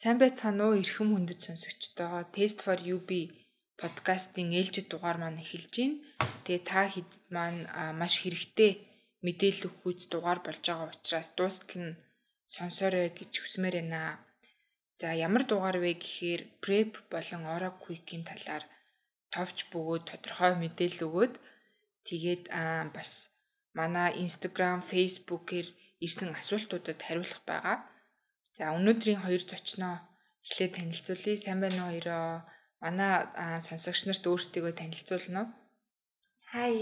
Сайн байцгаана уу эрхэм хүндэт сонсогчдоо. Test for UB подкастын ээлжид дугаар маань эхэлж байна. Тэгээ та хэд маань маш хэрэгтэй мэдээлэл өгөхүйц дугаар болж байгаа учраас дуустал нь сонсоорой гэж хүсмээр байна. За ямар дугаар вэ гэхээр prep болон oro quick-ийн талаар товч бөгөөд тодорхой мэдээлэл өгөөд тэгээд бас манай Instagram, Facebook-ээр ирсэн асуултуудад хариулах байгаа. За өнөөдрийн хоёр зочноо эхлээд танилцуулъя. Сайн байна уу хоёроо? Манай сонсогч нарт өөрсдийгөө танилцуулна уу? Хай.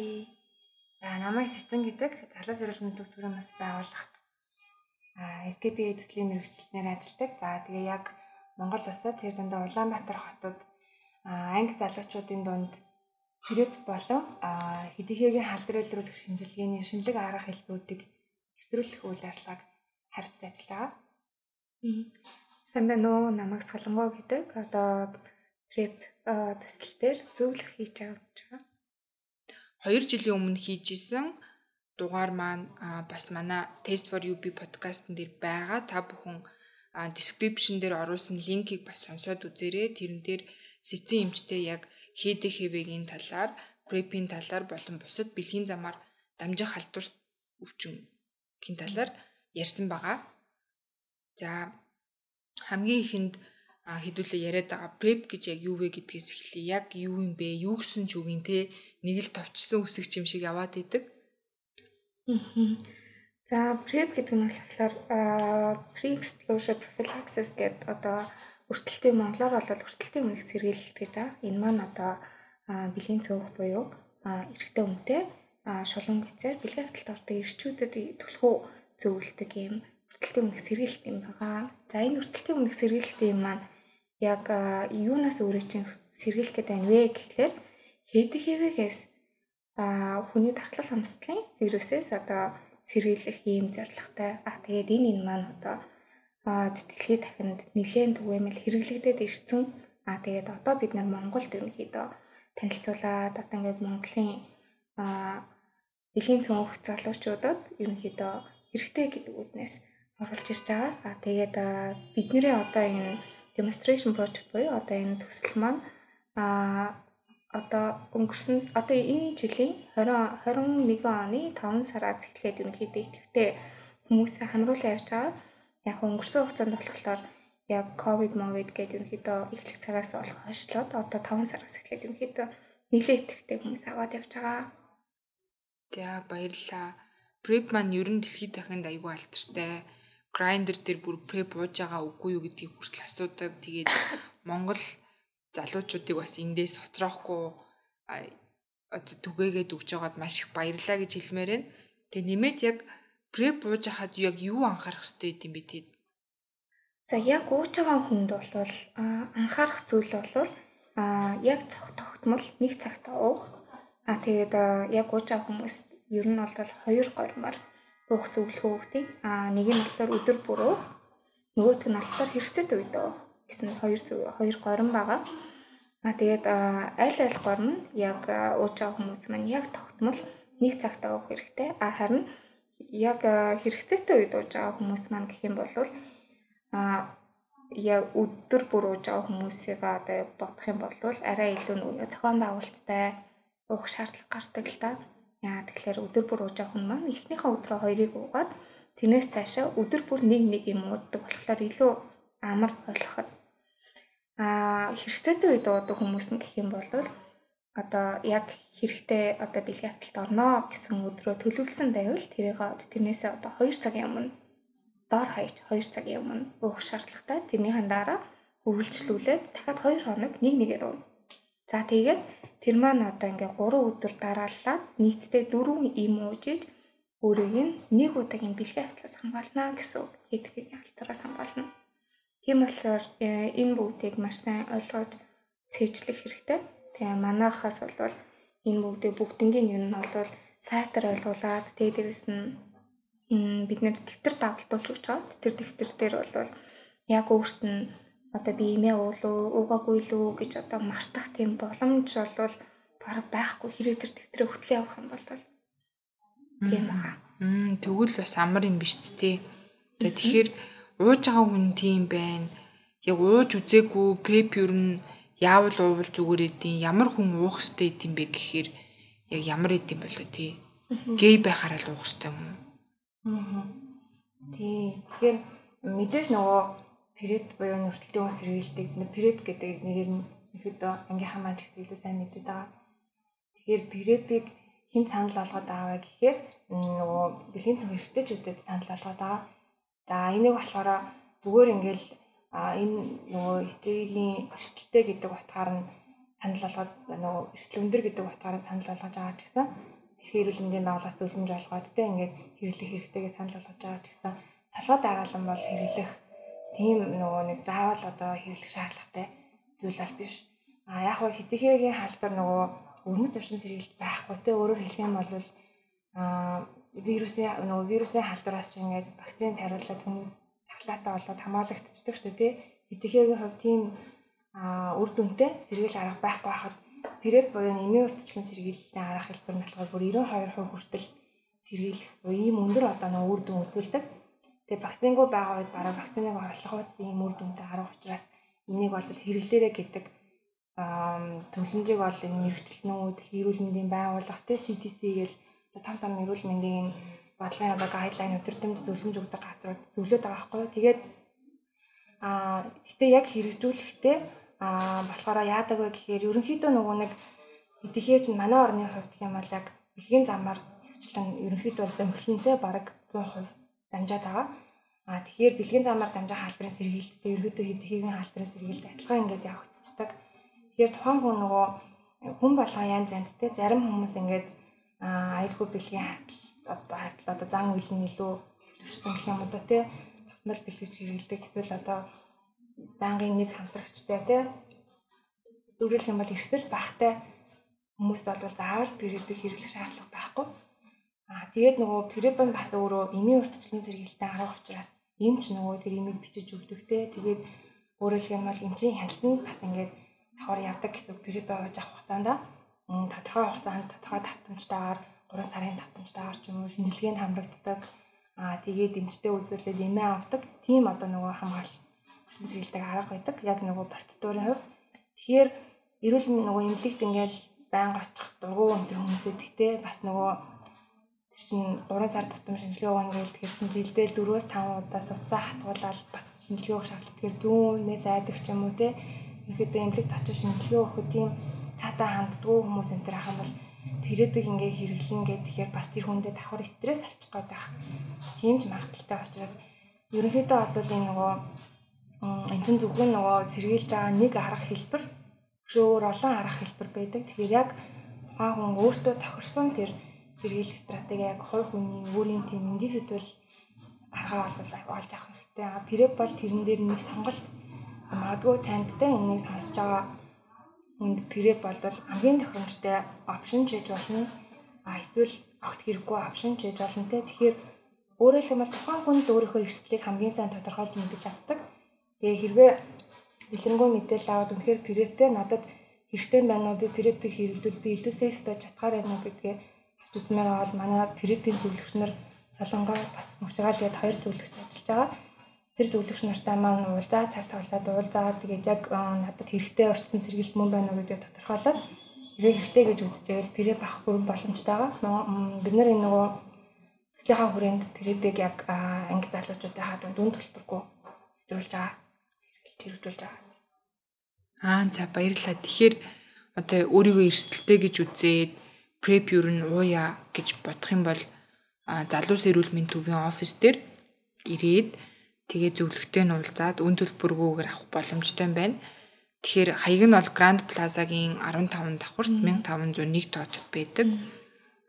За намайг Сэцэн гэдэг залуу зэрлэгний төвтөрийн бас байгууллагт а SKP төслийн мэрэгчлэлээр ажилладаг. За тэгээ яг Монгол улсад тэр дандаа Улаанбаатар хотод анги залуучуудын дунд преп болон хэдийгээр халдвар илрүүлэх шинжилгээний шинэлэг арга хэлбэрүүдийг нэвтрүүлэх үйл ажиллагааг харьцаж ажиллаж байгаа. Сайн байна уу? Намайг Солонгоо гэдэг. Одоо преп төсөл дээр зөвлөх хийж авч байгаа. 2 жилийн өмнө хийжсэн дугаар маань бас манай Test for UB подкастн дээр байгаа. Та бүхэн description дээр оруулсан линкийг бас сонсоод үзээрэй. Тэрэн дээр сэцэн эмчтэй яг ХДХВ-гийн талаар, prep-ийн талаар болон бусад бэлгийн замаар дамжих халдвар өвчнгийн талаар ярьсан байгаа. За хамгийн ихэнд хэдүүлээ яриад байгаа prep гэж яг юу вэ гэдгээс эхлэе. Яг юу юм бэ? Юу гэсэн ч үгийн те нэг л товчсон үсэг юм шиг яваад идэг. За prep гэдэг нь болохоор pre-exposure prophylaxis гэдэг одоо өртөлтийн монголоор бол өртөлтийн өмнөх сэргийлэлт гэж байгаа. Энэ маань одоо бэлгийн цөөх буюу эрэгтэй хүнтэй шулуун гэцээр бэлгийн хаталт ордог эрчүүдэд төлхөө зөвлөлдөг юм өртөлтийн өмнөх сэргийлэлт юм байгаа. За энэ өртөлтийн өмнөх сэргийлэлт юм маань яг юунаас өөрөө чинь сэргийлэх гэдэг байна вэ гэхлээр хэдхэвээс а хүний тархлал хамсгалын вирусээс одоо сэргийлэх ийм зорилготой. А тэгээд энэ энэ маань одоо тэтгэлгийн тахинд нэлээд түгээмэл хэрэглэгдээд ирсэн. А тэгээд одоо бид нар Монголд ерөнхийдөө танилцуулаад одоо ингээд Монголын а элийн цөөнх залуучуудад ерөнхийдөө хэрэгтэй гэдэг үднээс оруулж ирж байгаа. А тэгээд бидний одоо энэ demonstration project буюу одоо энэ төсөл маань а одоо өнгөрсөн одоо энэ жилийн 20 21 оны 5 сараас эхлээд ерөнхийдөө идэвхтэй хүмүүсээ хамруулан явж байгаа. Яг өнгөрсөн хугацаанд болохоор яг ковид мовид гэдэг ерөнхийдөө эхлэх цагаас болох хойшлоод одоо 5 сараас эхлээд ерөнхийдөө нэлээд идэвхтэй хүмүүс аваад явж байгаа. За баярлалаа. Prep маань ер нь дэлхийд дахинд аюул алдартай грайндер дээр бүр преп ууж байгаа үгүй юу гэдгийг хүртэл асуудаг. Тэгээд Монгол залуучуудыг бас эндээс хотроохгүй одоо түгээгээд өгч байгаад маш их баярлаа гэж хэлмээр байна. Тэгээ нэмээд яг преп ууж хахад яг юу анхаарах хэрэгтэй юм бэ тэгээд? За яг ууж байгаа хүнд бол анхаарах зүйл бол яг тогтмол нэг цагт уух. А тэгээд яг ууж байгаа хүмүүс ер нь бол хоёр гормоор уух зөвлөгөө өгдөг. Аа нэг нь болохоор өдөр бүр уух. Нөгөөх нь болохоор хэрэгцээтэй үед уух гэсэн хоёр зөв хоёр горон байгаа. Аа тэгээд аль аль горн нь яг ууж байгаа хүмүүс маань яг тогтмол нэг цагт уух хэрэгтэй. Аа харин яг хэрэгцээтэй үед ууж байгаа хүмүүс маань гэх юм бол аа яг өдөр бүр ууж байгаа хүмүүсийг одоо бодох юм бол арай илүү нөгөө зохион байгуулалттай уух шаардлага гардаг л та. Яа тэгэхээр өдөр бүр ууж авах нь маань эхнийхээ өдрөө хоёрыг уугаад тэрнээс цаашаа өдөр бүр нэг нэг юм ууддаг болохоор илүү амар болгоход аа хэрэгцээтэй үед уудаг хүмүүс нь гэх юм бол одоо яг хэрэгтэй одоо бэлгийн хаталт орно гэсэн өдрөө төлөвлөсөн байвал тэрийг тэрнээсээ одоо 2 цагийн өмнө доор хаяж 2 цагийн өмнө уух шаардлагатай. Тэрнийхэн дараа үргэлжлүүлээд дахиад 2 хоног нэг нэгээр уuna. За тэгээд Тэр маань одоо ингээ 3 өдөр дарааллаад нийтдээ 4 им уужиж өөрийг нь нэг удаагийн бэлгийн хатлаас хамгаална гэсэн үг. Хэдхийг алтараас хамгаална. Тийм болохоор э, энэ бүгдийг маш сайн ойлгож цээжлэх хэрэгтэй. Тэгээ манайхаас бол энэ бүгдээ бүгднгийн юм нь бол сайтар ойлгуулад тэгээ дээрэс нь бид нэр дэвтэр давталдуулж өгч байгаа. Тэр дэвтэр дээр бол яг өөрт нь одоо би имээ уулуу уугаагүй лүү гэж одоо мартах тийм боломж бол бараг байхгүй хэрэг тэр тэмдрээ хөтлөө явах юм бол тийм байгаа. Мм тэгвэл бас амар юм биш үү? Тэгээ тэгэхээр ууж байгаа хүн тийм байна. яг ууж үзээгүй преп юу нь яавал уувал зүгээр эдийн ямар хүн уух хэрэгтэй эдийн бэ гэхээр яг ямар эдийн болоо тий. Гей байхаараа л уух хэрэгтэй юм уу? Аа. Тий. Тэгэхээр мэдээж нөгөө преп буюу нөртөлтийн ус сэргийлдэг преп гэдэг нэрээр нь ихэд ангийнхаа маань ч гэсэн илүү сайн мэддэг байгаа. Тэгэхээр препийг хэн санал болгоод байгаа вэ гэхээр нөгөө бэлгийн цог эрхтэйчүүдэд санал болгоод байгаа. За энийг болохоор зүгээр ингээл энэ нөгөө хичээлийн эрсдэлтэй гэдэг утгаар нь санал болгоод нөгөө эрсдэл өндөр гэдэг утгаар нь санал болгож байгаа ч гэсэн тэгэхээр эрүүл мэндийн байгууллагаас зөвлөмж олгоод тэ ингээд хэрэглэх хэрэгтэйгээ санал болгож байгаа ч гэсэн толгой дараалан бол хэрэглэх тийм нөгөө нэг заавал одоо хэрэглэх шаардлагатай зүйл бол биш. А яг хөө хитэхэгийн халдвар нөгөө өрмөц зуршин сэргийлт байхгүй те өөрөөр хэлэх юм бол а вирусын нөгөө вирусын халдвараас ч ингээд вакцины тариулаад хүмүүс цахилгаатаа болоод хамгаалагдчихдаг шүү дээ тий. Хитэхэгийн хувьд тийм а үр дүнтэй сэргийл арга байхгүй хахад PrEP буюу нэмийн урьдчилан сэргийлэлтэй арга хэлбэр нь болохоор бүр 92% хүртэл сэргийлэх буюу ийм өндөр одоо нөгөө үр дүн үзүүлдэг. Тэгээ вакцингүй байгаа үед бараг вакциныг орлох үед ийм үр дүнтэй арга учраас энийг бол хэрэглээрэ гэдэг зөвлөмжийг бол энэ мэрэгчлэнүүд эрүүл мэндийн байгууллага те CDC гээл том том эрүүл мэндийн бодлогын одоо гайдлайн өдөртөмж зөвлөмж өгдөг газрууд зөвлөд байгаа байхгүй. Тэгээд аа гэтээ яг хэрэгжүүлэхдээ аа болохоор яадаг вэ гэхээр ерөнхийдөө нөгөө нэг эдгээр чинь манай орны хувьд гэх юм бол яг бэлгийн замаар хвчлэн ерөнхийдөө зөнгөлөнтэй бараг 100% дамжаад байгаа. Аа тэгэхээр бэлгийн замаар дамжаа халдрын сэргийлттэй ерөнхийдөө хэдийгийн халдрын сэргийлт адилхан ингээд явагдчихдаг. Тэгэхээр тухайн хүн нөгөө хүн болгоо янз янзтэй зарим хүмүүс ингээд аюулгүй бэлгийн одоо хавтал одоо зан үйл нь илүү төвшсөн гэх юм одоо тий тогтмол бэлгэж хэрэгэлдэг эсвэл одоо байнгын нэг хамтрагчтай тий дөрвөл юм бол эрсдэл багтай хүмүүс бол заавал препиг хэрэглэх шаардлага байхгүй. Аа тэгээд нөгөө нь бас өөрөө эмийн уртчлан зэрэгэлтэй арга учраас эм ч нөгөө тэр эмийг бичиж өгдөг те. Тэгээд өөрөөр хэлбэл эмчийн хяналтанд бас ингээд давхар явдаг гэсэн преп аваж авах хугацаанд тодорхой хугацаанд тодорхой давтамжтайгаар 3 сарын давтамжтайгаар ч юм уу шинжилгээнд хамрагддаг. Аа тэгээд эмчтэй үзүүлээд эмээ авдаг. Тийм одоо нөгөө хамгаалал хүчин сэргэлдэг арга байдаг. Яг нөгөө процедурын хувьд. Тэгэхээр эрүүл нөгөө эмнэлэгт ингээл байнга очих дургуй өнтер хүмүүсээ тэгтээ бас нөгөө тэр чин 3 сар тутам шинжилгээ өгнө гэж тэр чин жилдээ 4-5 удаас уцаа хатгуулаад бас шинжилгээ өгөх шаардлага. Тэгэхээр зүүнээс айдаг ч юм уу те. Ерөнхийдөө эмнэлэгт очиж шинжилгээ өгөх тийм таатай ханддгүй хүмүүс энэ төр ахын бол терапиг ингээ хэрэглэн гэх тэгэхээр бас тэр хүндээ давхар стресс олчих гээд байх. Тийм ч магадaltaй учраас ерөнхийдөө бол энэ нөгөө энэ чинь зөвхөн нөгөө сэргийлж байгаа нэг арга хэлбэр өөр олон арга хэлбэр байдаг. Тэгэхээр яг тухайн хүн өөртөө тохирсон тэр сэргийлэх стратеги яг хувь хүний өөрийн тийм индивидуал арга бол олж авах хэрэгтэй. Преп бол тэрэн дээр нэг сонголт магадгүй танд те энийг сонсож байгаа хүнд преп болвол хамгийн тохиромжтой опшн чийж болно. А эсвэл огт хэрэггүй опшн чийж болно те. Тэгэхээр өөрөөр хэлбэл тухайн хүн л өөрийнхөө эрсдлийг хамгийн сайн тодорхойлж мэдэж чаддаг. Тэгээ хэрвээ дэлгэрэнгүй мэдээлэл аваад үнэхээр прептэй надад хэрэгтэй байна уу? Би препийг хэрэглүүл би илүү сейф байж чадхаар байна уу гэдгээ үзмээр аваад манай препийн зөвлөгч нар Солонгоо бас мөвчгаал гээд хоёр зөвлөгч ажиллаж байгаа тэр зөвлөгч нартай маань уулзаа цаг тавлаад уулзаа тэгээд яг надад хэрэгтэй орчсон сэргийлт мөн байна уу гэдгийг тодорхойлоод хэрэг хэрэгтэй гэж үзчихвэл преп авах бүрэн боломжтой байгаа. Бид нар энэ нөгөө төслийнхаа хүрээнд препийг яг анги залуучуудын хаад дүн төлбөргүй хэвлүүлж байгаа. Хэрэгжүүлж байгаа. Аа за баярлалаа. Тэгэхээр одоо өөрийгөө эрсдэлтэй гэж үзээд преп юу н ууя гэж бодох юм бол залуус эрүүл мэндийн төвийн офис дээр ирээд тэгээ зөвлөгтэй нь уулзаад үн төлбөргүйгээр авах боломжтой юм байна. Тэгэхээр хаяг нь бол Grand Plaza-гийн 15 давхурт 1501 тоо байдаг.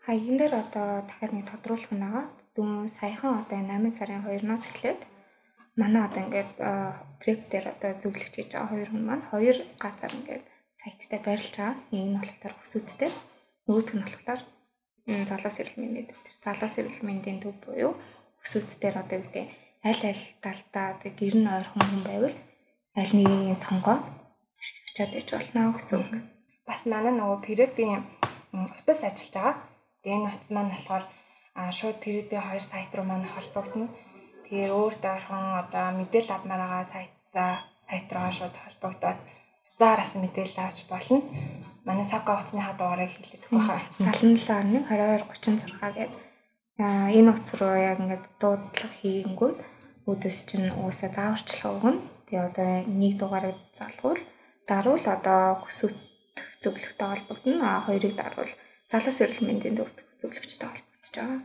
Хаягн дээр одоо дахиад нэг тодруулах нь байгаа. Дүүн саяхан одоо 8 сарын 2-наас эхлээд манай одоо ингээд преп дээр одоо зөвлөгч хийж байгаа хоёр хүн маань хоёр газар ингээд сайттай байрлаж байгаа. Нэг нь болохоор өсөдтэй. Нөгөөх нь болохоор залуус эрүүл мэндийн төв. Залуус эрүүл мэндийн төв буюу өсөд дээр одоо гэдэг аль аль талдаа тэг гэр нь ойрхон хүн байвал аль нэгийг сонгоод очиад ич болно гэсэн үг. Бас манай нөгөө препийн утас ажиллаж байгаа. Тэгээ энэ утас маань болохоор шууд препийн хоёр сайт руу маань холбогдно. Тэгэхээр өөртөө орхон одоо мэдээлэл авмаар байгаа сайтаа сайт руу шууд холбогдоод заараас мэдээлэл авч болно. Манай савка утасныхаа дугаарыг хэлээд өгөх байхаа. 77.2236 гэдэг аа энэ утас руу яг ингээд дуудлага хийгэнгүүт өдөөс чинь уусаа зааварчлах өгнө. Тэгээ одоо нэг дугаарыг залгуул даруул одоо хүсвэх зөвлөгтэй холбогдно. А хоёрыг даруул залуус эрүүл мэндийн төвдөх зөвлөгчтэй холбогдож байгаа.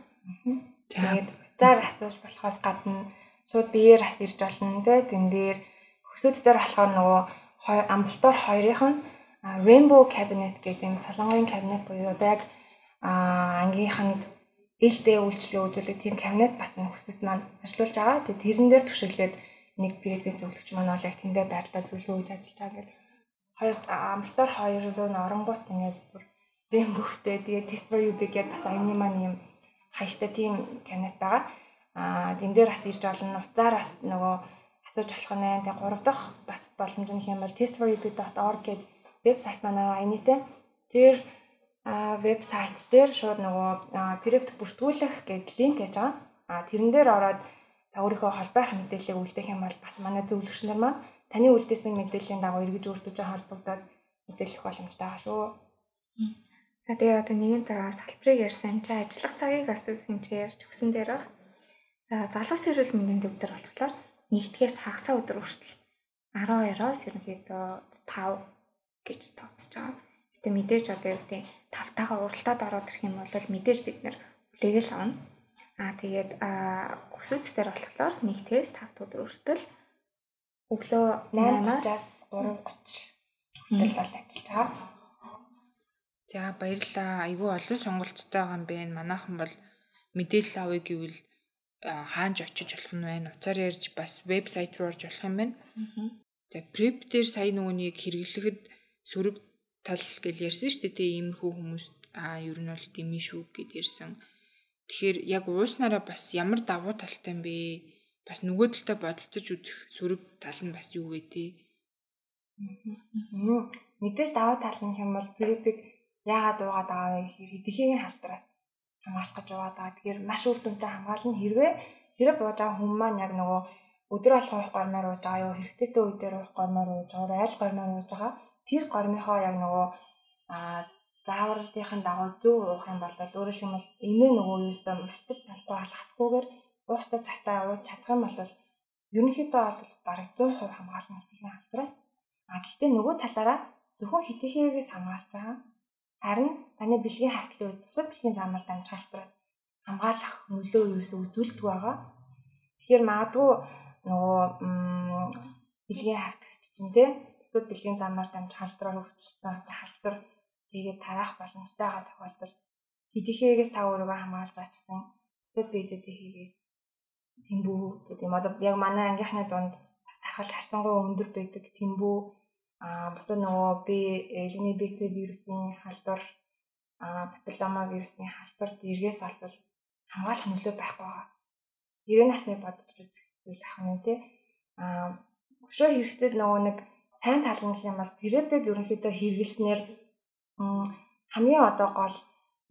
Тэгээд зар асууж болохоос гадна шууд биеэр бас ирж болно те тэн дээр хөсөөд дээр болохоор нөгөө амбултор хоёрынх нь Rainbow Cabinet гэдэг юм солонгогийн кабинет буюу одоо яг ангийнханд ээлтэй үйлчлэгээ үзүүлдэг тийм кабинет бас хөсөд маань ажиллаулж байгаа. Тэгээ тэрэн дээр төшөглөөд нэг периодын зөвлөгч маань бол яг тэндээ байрлал зөвлөө гэж ажиллаж байгаа гэдэг. Хоёр амбултор хоёр руу н оронгууд ингээд бүр Rainbow-тэй тэгээ Test for You гэдэг бас аяны маань юм хаягтай тийм кабинет байгаа. Аа тэн дээр бас ирж олно. Уцаар бас нөгөө асууж болох нь. Тэгээ гурав дахь бас боломж нь хэм бол testforub.org гэдэг вебсайт манай аянытай. Тэр вебсайт дээр шууд нөгөө препт бүртгүүлэх гэдэг линк гэж байгаа. А тэрэн дээр ороод өөрийнхөө холбоох мэдээллийг үлдээх юм бол бас манай зөвлөгч нар маань таны үлдээсэн мэдээллийн дагуу эргэж өөртөө холбогдоод мэдээлэх боломжтой байгаа шүү. За тэгээ одоо нэгэн цагаас салбарыг ярьсан чи ажиллах цагийг бас энэ чи ярьж өгсөн дээр баг. За залуус эрүүл мэндийн төв дээр болохоор нэгдгээс хагасаа өдөр хүртэл 12-оос ерөнхийдөө 5 гэж тооцож байгаа. Гэтэ мэдээж одоо юу гэдэг 5-таагаа уралдаад ороод ирэх юм бол мэдээж бид нэр хүлээгээл авна. Аа тэгээд өсөд дээр болохоор нэгдгээс 5 өдөр хүртэл өглөө 8-аас 3:30 хүртэл бол ажиллаж байгаа. За баярлалаа. Айгүй олон сонголттой байгаа юм байна. Манайхан бол мэдээлэл авъя гэвэл хаанч очиж болох нь байна. Уцаар ярьж бас вебсайт руу орж болох юм байна. За prep дээр сая нөгөөнийг хэрэглэхэд сөрөг тал гэж ярьсан шүү дээ. Тэгээ иймэрхүү хүмүүст аа ер нь бол дими шүү гэд ярьсан. Тэгэхээр яг ууснараа бас ямар давуу талтай юм бэ? Бас нөгөө талтай бодолцож үзэх сөрөг тал нь бас юу вэ те? Мэдээж давуу тал нь юм бол prep-ийг яагаад уугаад байгаа вэ гэхээр хэдийхээ халтраас хамгаалах гэж яваад байгаа. Тэгэхээр маш үр дүнтэй хамгаална хэрвээ хэрэг бууж байгаа хүн маань яг нөгөө өдөр уух гормоор ууж байгаа юу хэрэгтэйтэй үе дээр уух гормоор ууж байгаа айл гормоор ууж байгаа. Тэр гормынхоо яг нөгөө аа заавралтын дагуу зөв уух юм бол өөрөөр хэлбэл эмээ нөгөө юусаа мартаж санахгүй алхасгүйгээр уухтай цагтаа ууж чадах юм бол ерөнхийдөө бол бараг 100% хамгаална гэдгийг халтраас а гэхдээ нөгөө талаараа зөвхөн хитэхээс хамгаалж байгаа Харин таны бэлгийн хавтлын үед бусад бэлгийн замаар дамжих халтраас хамгаалах нөлөө ерөөсөө үзүүлдэг байгаа. Тэгэхээр магадгүй нөгөө бэлгийн хавтгч чинь те бусад бэлгийн замаар дамжих халтраар өвчлөлтөө халтар тэгээд тараах боломжтой байгаа тохиолдолд хэдийхээс та өөрийгөө хамгаалж ачсан бусад биедэдхийгээс тэмбүү гэдэг юм одоо яг манай ангийнхны дунд бас тархал харцангуй өндөр байдаг тэмбүү а бусад нөгөө би элэгний БЦ вирусын халдвар а папиллома вирусын халдварт эргээс олбол хамгаалах нөлөө байхгүй байгаа. 90 насны бодож үзэх зүйл ах нь тий. а өшөө хэрэгтэй нөгөө нэг сайн тал нь юм бол препэг ерөнхийдөө хэрэглэснээр хамгийн одоо гол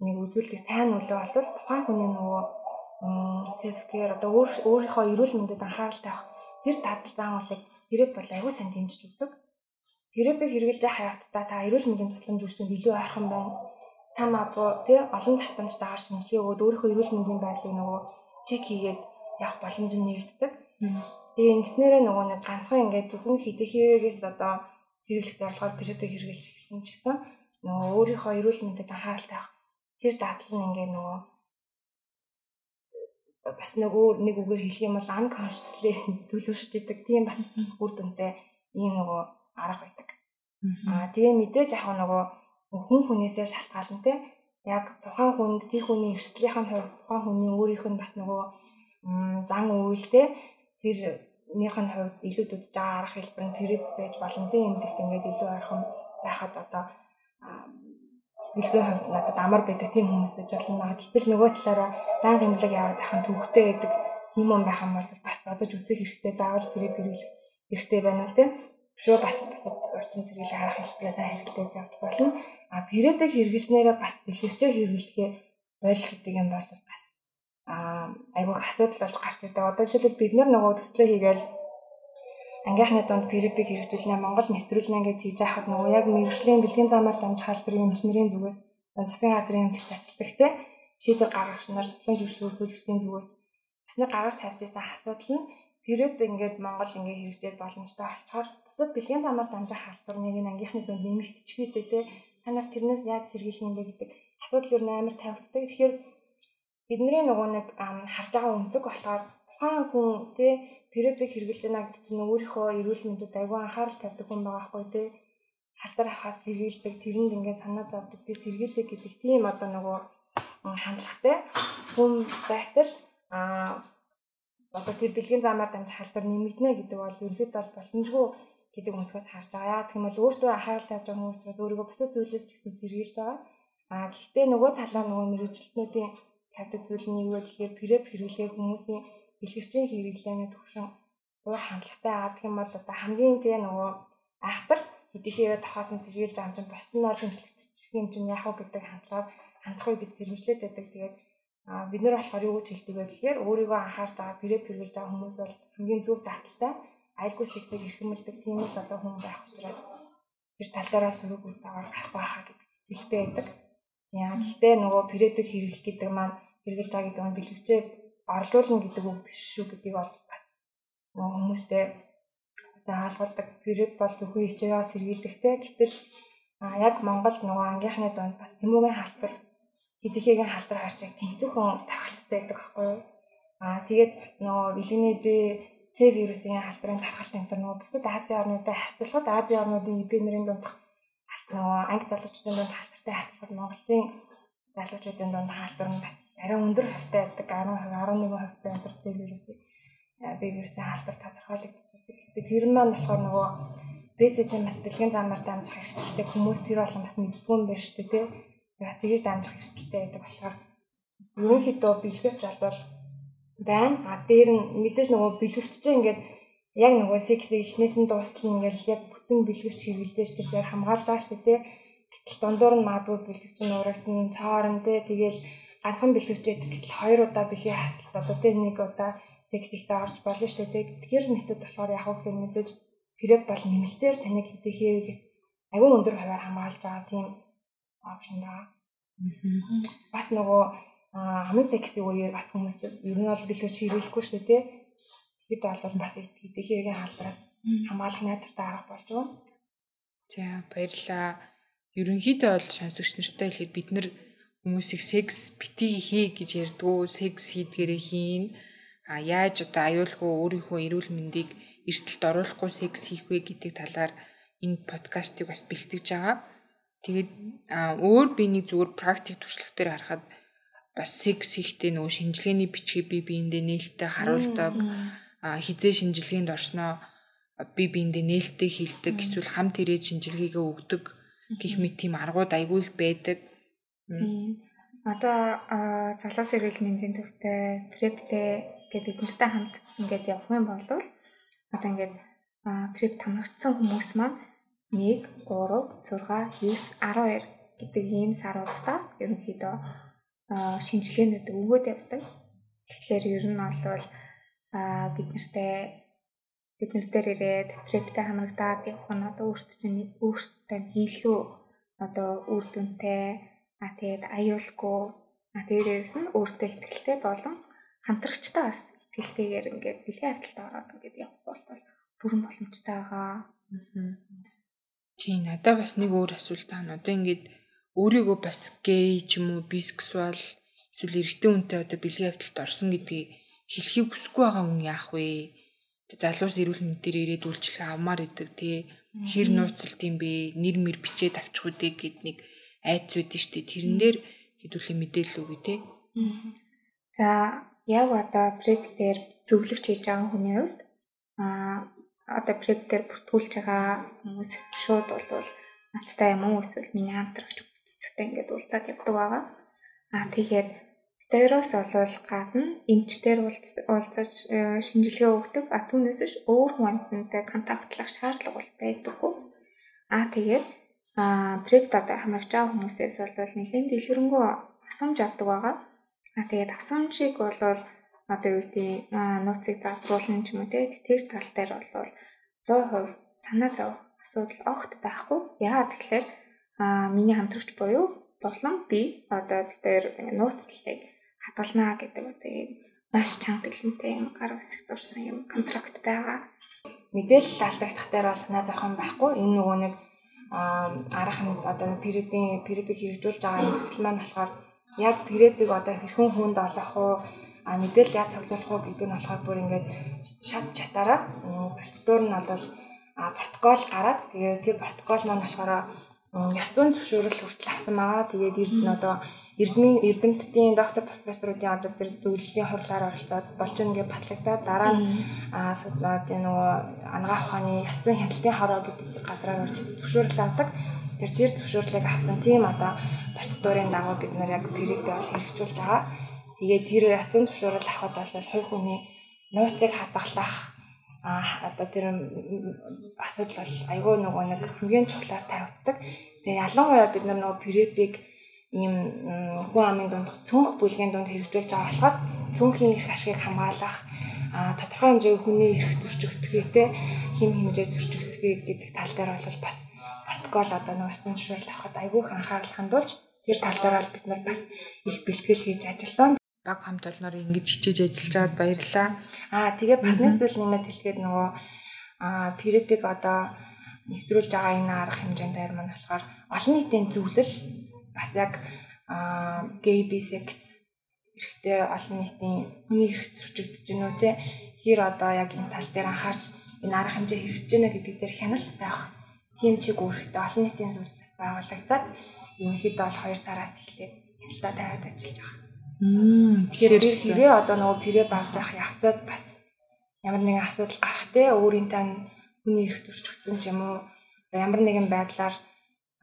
нэг үзүүлдэг сайн нөлөө бол тухайн хүний нөгөө self care одоо өөрийнхөө эрүүл мэндэд анхаарал тавих тэр дадал заамуулыг преп бол аюул сайн дэмжиж өгдөг. Гэрээпийг хэрэгжилж хавцдаа та эрүүл мэндийн тусламж үүсгэнд илүү ойрхон байна. Та магадгүй тий олон татамжтайгаар шинжилгээ өгөөд өөрийнхөө эрүүл мэндийн байдлыг нөгөө чек хийгээд явах боломж нь нэгддэг. Тэгээ ингэснээрээ нөгөө нэг ганцхан ингээд зөвхөн хэдэхээс одоо зэрэглэх зорилгоор гэрээпийг хэрэгжилж гисэн ч гэсэн нөгөө өөрийнхөө эрүүл мэндэд анхаарал тавих тэр дадал нь ингээд нөгөө бас нөгөө нэг үгээр хэлэх юм бол unconsciously төлөвшөж идэг тийм бас үр дүнтэй ийм нөгөө арга байдаг. Аа тэгээ мэдээж яг нөгөө хүн хүнээсээ шалтгаална те. Яг тухайн хүнд тэр хүний эрсдлийнхэн хувьд тухайн хүний өөрийнх нь бас нөгөө зан үйлтэй тэрнийх нь хувьд илүү үзэж байгаа арга хэлбэр нь тэр байж болно те. Эмнэлэгт ингээд илүү ойрхон байхад одоо сэтгэл зүйн хувьд надад амар байдаг тийм хүмүүс гэж болно. Гэтэл нөгөө талаараа байнга эмнэлэг яваад байхын төвхтэй байдаг тийм юм байх юм бол бас бодож үзэх хэрэгтэй. Заавал тэрийг хэрэглэх хэрэгтэй байна те шүү бас бас урчин сэргийлэх арга хэлбэрээ сайн хэрэглээд явж болно. А периодыг хэрэглэснээрээ бас бэлгэвчээ хэрэглэхээ бойл гэдэг юм бол бас а айгуух асуудал болж гарч ирдэг. Одоо жишээлбэл бид нар нөгөө төслөө хийгээл ангийнхны дунд препиг хэрэгжүүлнэ Монгол нэвтрүүлнэ гэж хийж яхад нөгөө яг мэрэгжлийн бэлгийн замаар дамжих халдварын эмчнэрийн зүгээс засгийн газрын эмнэлэгт ажилтдаг те шийдвэр гаргагч нар цэцлэн зөвшлөг үзүүлэгчдийн зүгээс бас нэг гаргаж тавьж байсан асуудал нь преп ингээд Монгол ингээд хэрэгжээд боломжтой болчоор бусад бэлгийн замаар дамжих халдварыг ангийнхны дунд нэмэгдчихвээ те та нар тэрнээс яаж сэргийлэх юм бэ гэдэг асуудал юу нээр тавигддаг. Тэгэхээр бидний нөгөө нэг харж байгаа өнцөг болохоор тухайн хүн тий периодыг хэрэгжилж байна гэдэг чинь өөрийнхөө эрүүл мэндэд айгүй анхаарал тавьдаг хүн байгаа хгүй тий халдар авахаас сэргийлдэг тэрэнд ингээд санаа зовдөг тий сэргийлдэг гэдэг тийм одоо нөгөө хандлагатай хүн байтал а одоо тэр бэлгийн замаар дамжих халдар нэмэгдэнэ гэдэг бол ерөөд бол боломжгүй гэдэг өнцгөөс харж байгаа. Яг тийм бол өөртөө анхаарал тавьж байгаа хүн учраас өөрийгөө бусад зүйлээс ч гэсэн сэргийлж байгаа. А гэхдээ нөгөө талаар нөгөө мэрэгчлэтнүүдийн тавьдаг зүйл нь юу вэ гэхээр преп хэрэглээ хүмүүсийн бэлгэвчийн хэрэглээний төвшин уур хандлагатай аа гэх юм бол одоо хамгийн тий нөгөө айхтар хэдийхээ тохоос нь сэргийлж чинь бусд нь бол хэмжлэгдчих юм чинь яах вэ гэдэг хандлагаар хандах уу гэж сэрэмжлээд байдаг. Тэгээд бид нар болохоор юу гэж хэлдэг вэ гэхээр өөрийгөө анхаарч байгаа преп хэрэглэж байгаа хүмүүс бол хамгийн зөв таталтай айлгүй сексийг эрхэмлдэг тийм л одоо хүн байх учраас тэр тал дээрээ сөрөг үтээр гарах байхаа гэдэг сэтгэлтэй байдаг. Яа гэхдээ нөгөө препийг хэрэглэх гэдэг маань хэрэгжилж байгаа гэдэг нь бэлгэвчээ орлуулна гэдэг үг биш шүү гэдгийг бол бас хүмүүстэй заалгуулдаг. Преп бол зөвхөн хичээгээ сэргийлдэгтэй. Гэтэл яг Монголд нөгөө ангийнхны донд бас тэмүүгийн халтар хэдийхээгийн халтар харчиг тэнцвхэн тархалттай байдаг аахгүй юу? Аа тэгээд нөгөө вилиний Б С вирусын халтрын тархалт энэ нөгөө бусад Азийн орнуудад харьцуулахад Азийн орнуудын эпи нэрийн дундх нөгөө анги залуучдын дунд халтартай харьцуулахад Монголын залуучуудын дунд халтар нь бас арай өндөр хавтай байдаг 10% 11% хавтай өндөр цэг вирусын би вирусын халтар тодорхойлогдчихдаг. Гэтэ тэр маань болохоор нөгөө чинь бас бэлгийн замаар дамжих эрсдэлтэй хүмүүс тэр болон бас мэддгүй юм байна шүү дээ тий. Бас тэгэж дамжих эрсдэлтэй байдаг болохоор ерөнхийдөө бэлгэвч бол байна. А дээр нь мэдээж нөгөө бэлгэвч чинь ингээд яг нөгөө секс эхнээс нь дуустал ингээл яг бүтэн бэлгэвч хэрэгжилж тэр чинь хамгаалж байгаа шүү дээ тий. Гэтэл дундуур нь магадгүй бэлгэвч нь урагдсан цаорн тий. Тэгээл ганцхан бэлгэвчээд гэтэл хоёр удаа бэлгийн хаталт одоо тий нэг удаа секс ихтэй орж болно шүү дээ. Тэгэхээр метод болохоор яг хөө мэдээж преп бол нэмэлтээр таныг хэдийхээс агүй өндөр хуваар хамгаалж байгаа тийм опшн байгаа. Бас нөгөө амын сексийн үеэр бас хүмүүс ер нь бол бэлгэвч хэрэглэхгүй шүү дээ хэд бол бас эдгээр халдраас хамгаалах найдвартай арга болж байгаа. За баярлаа. Ерөнхийдөө бол сонсогч нартай хэлэхэд бид нар хүмүүсийг секс бити хий гэж ярьдгүү, секс хийдгээрээ хийн. А яаж одоо аюулгүй өөрийнхөө эрүүл мэндийг эрсдэлд оруулахгүй секс хийх вэ гэдэг талаар энэ подкастыг бас бэлтгэж байгаа. Тэгээд өөр би нэг зүгээр практик туршлага дээр харахад бас секс хийхдээ нөгөө шинжилгээний бичгийг би биендээ нээлттэй харуулдаг. Хизээ шинжилгээнд орсноо би биэндээ нээлттэй хилдэг эсвэл хамт ирээд шинжилгээгээ өгдөг гэх мэт тийм аргууд айгүй их байдаг. Тийм. Одоо залуус эрүүл мэндийн төвтэй, прептэй гэдэг бид нартай хамт ингээд явах юм бол одоо ингээд преп тамрагдсан хүмүүс маань 1 3 6 9 12 гэдэг ийм саруудаа ерөнхийдөө шинжилгээнүүд өгөөд явдаг. Тэгэхээр ер нь аа бид нартай бид нартай ирээд прептэй хамрагдаад явах нь одоо өөрт чинь өөртөө илүү одоо үр дүнтэй а тэгээд аюулгүй а дээрээс нь өөртөө ихтэй болон хамтрагчтай бас ихтэйгээр ингээд бэлгийн хавталтай ороод ингээд явах бол бүрэн боломжтой байгаа. Тий надад бас нэг өөр асуулт таана. Одоо ингээд өөрийгөө бас гей ч юм уу бисексуал эсвэл эрэгтэй хүнтэй одоо бэлгийн хавталт орсон гэдгийг хэлхийг хүсэхгүй байгаа хүн яах вэ? Залуус эрүүл мэнд дээр ирээд үйлчлэг авмаар идэг тий. Хэр нууцлт юм бэ? Нэр мэр бичээд авчих үдэ гэд нэг айц үүд нь штэ. Тэрэн дээр хэдүүлээ мэдээлэл өгье тий. За яг одоо преп дээр зөвлөгч хийж байгаа хүний хувьд аа одоо преп дээр бүртгүүлж байгаа хүмүүс шууд болвол надтай юм уу эсвэл миний хамтрагч бүццэгтэй ингээд уулзаад явдаг байгаа. Аа тэгээд Хоёроос олвол гадна эмчтэр уулзаж э, шинжилгээ өгдөг. А түүнээс биш өөр хүн амьтантай контактлах шаардлага бол байдаггүй. А тэгээд а прект одоо хамрагч байгаа хүмүүсээс бол нэлийн дэлгэрэнгүй асуумж авдаг байгаа. А тэгээд асуумжийг бол одоо юу гэдэг нууцыг задруулна ч юм уу те тэгж тал дээр бол 100% санаа зовох асуудал огт байхгүй. Яагаад тэгэхээр аа миний хамтрагч буюу болон би одоо хоёр нууцлалыг хадгалнаа гэдэг одоо ийм маш чанга дэлгэнтэй юм гар үсэг зурсан юм контракт байгаа. Мэдээлэл алдагдах дээр бол санаа зовох юм байхгүй. Энэ нөгөө нэг арга хэмжээ одоо перипийн перипийг хэрэгжүүлж байгаа энэ төсөл маань болохоор яг перипийг одоо хэрхэн хүнд олох уу а мэдээлэл яаж цуглуулах уу гэдэг нь болохоор бүр ингээд шат чатаараа процедур нь бол протокол гараад тэгээд тэр протокол маань болохоор яс зүүн зөвшөөрөл хүртэл авсан байгаа. Тэгээд эрдэнэ одоо эрдмийн эрдэмтдийн доктор профессоруудын одоо тэр зөвлөлийн хурлаар оролцоод болж ингээ батлагдаад дараа нь аа нөгөө ангаах ухааны яс зүүн хяналтын хороо гэдэг газраар орж зөвшөөрөл авдаг. Тэр тэр зөвшөөрлийг авсан тийм одоо процедурын дагуу бид нар яг период бол хэрэгжүүлж байгаа. Тэгээд тэр яс зүүн зөвшөөрөл авахд бол хувь хүний нууцыг хадгалах а одоо тэр асуудал бол айгүй нөгөө нэг хамгийн чухлаар тавигддаг. Тэгээ ялангуяа бид нар нөгөө препиг ийм хүн амын дунд цөөнх бүлгийн дунд хэрэгжүүлж байгаа болохоор цөөнхийн эрх ашгийг хамгаалах а тодорхой хэмжээний хүний эрх зөрчигдөхтэй хим хэмжээ зөрчигдөхий гэдэг тал дээр бол бас протокол одоо нөгөө стан зөвшөөрөл авахад айгүй их анхаарал хандуулж тэр тал дээр бол бид нар бас их бэлтгэл хийж ажилласан баг хамт олноор ингэж хичээж ажиллаж байгаад баярлалаа. Аа тэгээ бас нэг зүйл нэмээд хэлгээд нөгөө аа перепиг одоо нэвтрүүлж байгаа энэ арга хэмжээнд дээр маань болохоор олон нийтийн зөвлөл бас яг gay bisex эрхтэй олон нийтийн хүний эрх зөрчигдөж үү те хэр одоо яг энэ тал дээр анхаарч энэ арга хэмжээ хэрэгжиж гэнэ гэдэг дээр хяналт тавих тийм чиг үүрэгтэй олон нийтийн зөвлөл бас байгуулагдаад ерөнхийдөө бол 2 сараас эхлээд хяналтаа тавиад ажиллаж байгаа. Тэгэхээр хэрвээ одоо нөгөө пирэ багж авах явцад бас ямар нэгэн асуудал гарах те өөрийн тань хүний эрх зөрчигдсөн ч юм уу ямар нэгэн байдлаар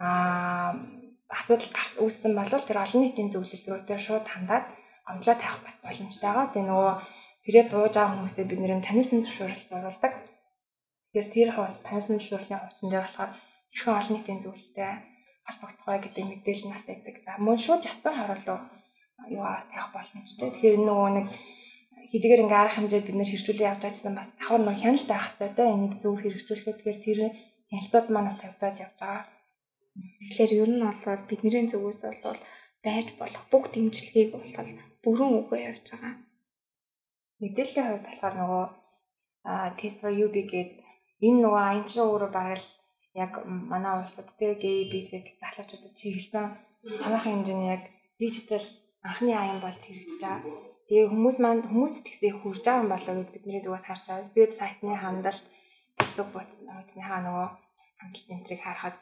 аа асуудал гарс үүссэн бол тэр олон нийтийн зөвлөл рүүтэй шууд хандаад гомдлоо тавих бас боломжтой байгаа. Тэгээ нөгөө пирэ бууж байгаа хүмүүстэй бид нэр танилсан зөвшөөрөл зоруулдаг. Тэгэхээр тэр танилсан зөвшөөрлийн хувьцсан дээр болохоор хэрхэн олон нийтийн зөвлөлтэй холбогдох вэ гэдэг мэдээлэл нас өгдөг. За мөн шууд яцсан харуулуу юугаас тавих боломжтой. Тэгэхээр нөгөө нэг хэдийгээр ингээ арга хэмжээ бид нэр хэрэгжүүлээ явж байжсан бас давхар нэг хяналт байх хэрэгтэй те энийг зөв хэрэгжүүлэхэд тэгэхээр тэр хяналтууд манаас тавьдаад явж байгаа. Тэгэхээр ер нь бол бидний зүгээс бол байж болох бүх дэмжлэгийг бол бүрэн үгүй явж байгаа. Мэдээллийн хувьд болохоор нөгөө test for UB гэдэг энэ нөгөө аян чинь өөрөө бараг яг манай улсад те gay bisex залуучуудад чиглэсэн хамаахан хэмжээний яг дижитал анхны аян болж хэрэгжиж байгаа. Тэгээ хүмүүс маань хүмүүс ч гэсэн их хүрж байгаа юм болоо гэд бидний зүгээс харж байгаа. Вебсайтны хандалт, Facebook утасныхаа нөгөө хандлт энтрийг харахад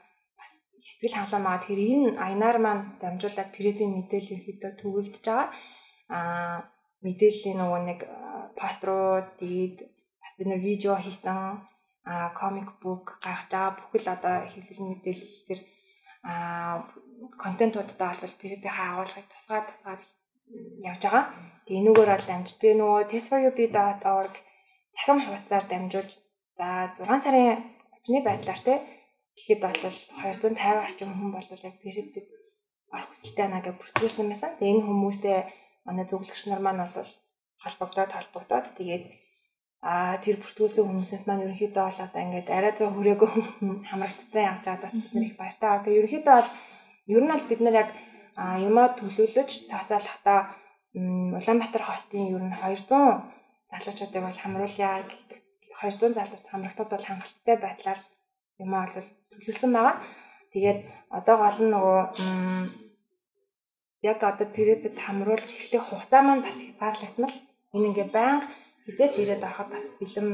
сэтгэл хангалуун байгаа. Тэгэхээр энэ аянаар маань дамжуулаад прэдийн мэдээлэл ерөөхдөө түгэгдэж байгаа. Аа мэдээллийн нөгөө нэг пост руу тэгээд бас бид нэг видео хийсэн а комик бук гаргаж байгаа бүхэл одоо хэвлэл мэдээлэл төр а контентуудаа бол PPP-ийн агуулгыг тусгаад тусгаад явж байгаа. Тэгээ энүүгээр бол амжилт. Би нөгөө testforyou.org цахим хуудасаар дамжуулж за 6 сарын очны байдлаар те гэхэд бол 250 орчим хүн бол яг PPP орох хүсэлтэй байна гэж бүртгүүлсэн байсан. Тэгээ энэ хүмүүсээ манай зөвлөгч нар маань бол холбогдоод холбогдоод тэгээд а тэр бүртгүүлсэн хүмүүсээс маань ерөнхийдөө бол одоо ингээд арай зөө хүрээгүй хамрагдсан явж байгаа бас бид нар их баяртай. Тэгээ ерөнхийдөө бол Ер нь бол бид нар яг юмаа төлөвлөж тооцоолохдоо Улаанбаатар хотын ер нь 200 залуучуудыг бол хамруулъя гэдэг 200 залууч хамрагтууд бол хангалттай байдлаар юмаа бол төлөвлөсөн байгаа. Тэгээд одоо гол нь нөгөө яг одоо периодд хамруулж эхлэх хугацаа маань бас хязгаарлагдмал. Энэ ингээ баян хизээч ирээд ороход бас бэлэм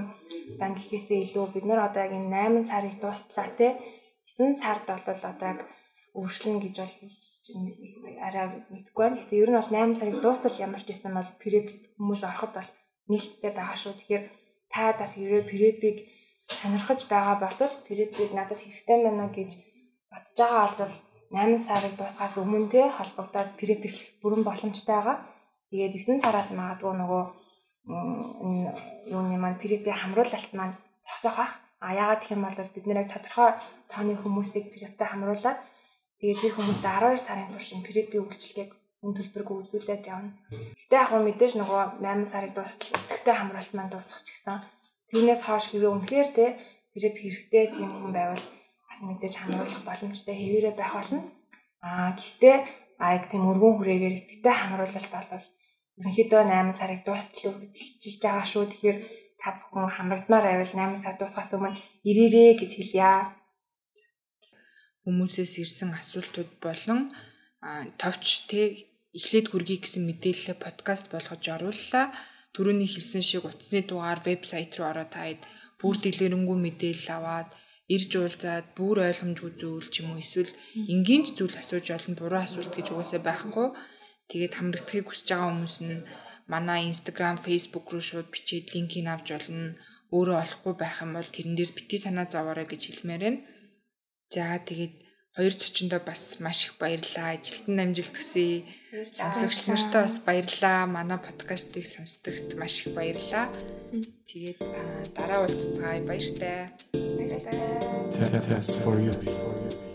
банк гэхээсээ илүү бид нар одоо яг энэ 8 сарыг дуустлаа те 9 сард бол одоо яг өөрчлөн гэж бол арай мэдгүй байна. Гэтэ ер нь бол 8 сарыг дуустал ямар ч байсан бол преп хүмүүс ороход бол нээлттэй байгаа шүү. Тэгэхээр та бас ерөө препийг сонирхож байгаа бол препийг надад хэрэгтэй байна гэж бодож байгаа бол 8 сарыг дуусгаас өмнө те холбогдоод преп их бүрэн боломжтой байгаа. Тэгээд 9 сараас магадгүй нөгөө юуны маань препийн хамруулалт маань зогсоох ах. А яагаад гэх юм бол бид нэр тодорхой тооны хүмүүсийг прептэй хамруулад Тэгээд тэр хүмүүст 12 сарын турш препи үйлчлэгийг үн төлбөргүй үзүүлээд явна. Гэтэ яг мэдээж нөгөө 8 сарын дуустал өтгтэй хамруулалт маань дуусах ч гэсэн тэрнээс хойш хэвээ үнэхээр те Хэрэг хэрэгтэй тийм хүн байвал бас мэдээж хамруулах боломжтой хэвээрээ байх болно. Аа гэхдээ а яг тийм өргөн хүрээгээр итгэдэг хамруулалт бол ерөнхийдөө 8 сарыг дуустал үргэлжилж байгаа шүү. Тэгэхээр та бүхэн хамрагдмаар байвал 8 сар дуусгаас өмнө ирээрээ гэж хэлье. Хүмүүсээс ирсэн асуултууд болон товч те эхлээд хүргэе гэсэн мэдээлэлээ подкаст болгож орууллаа. Төрөний хэлсэн шиг утасны дугаар вебсайт руу ороод таад бүр дэлгэрэнгүй мэдээлэл аваад ирж уулзаад бүр ойлгомжгүй зүйл ч юм уу эсвэл энгийн ч зүйл асууж олон буруу асуулт гэж угаасаа байхгүй. Тэгээд хамрагдахыг хүсэж байгаа хүмүүс нь манай Instagram, Facebook руу шууд бичээд линкийг авч олно. Өөрөө олохгүй байх юм бол тэрэн дээр бити санаа зовоорой гэж хэлмээр байна. За тэгээд хоёр зочиндоо бас маш их баярлалаа. Ажилтан амжилт хүсье. Сонсогч нартаа бас баярлалаа. Манай подкастыг сонсдогт маш их баярлалаа. Тэгээд дараа уулзцагаая баяртай. Баярлалаа. Test for you.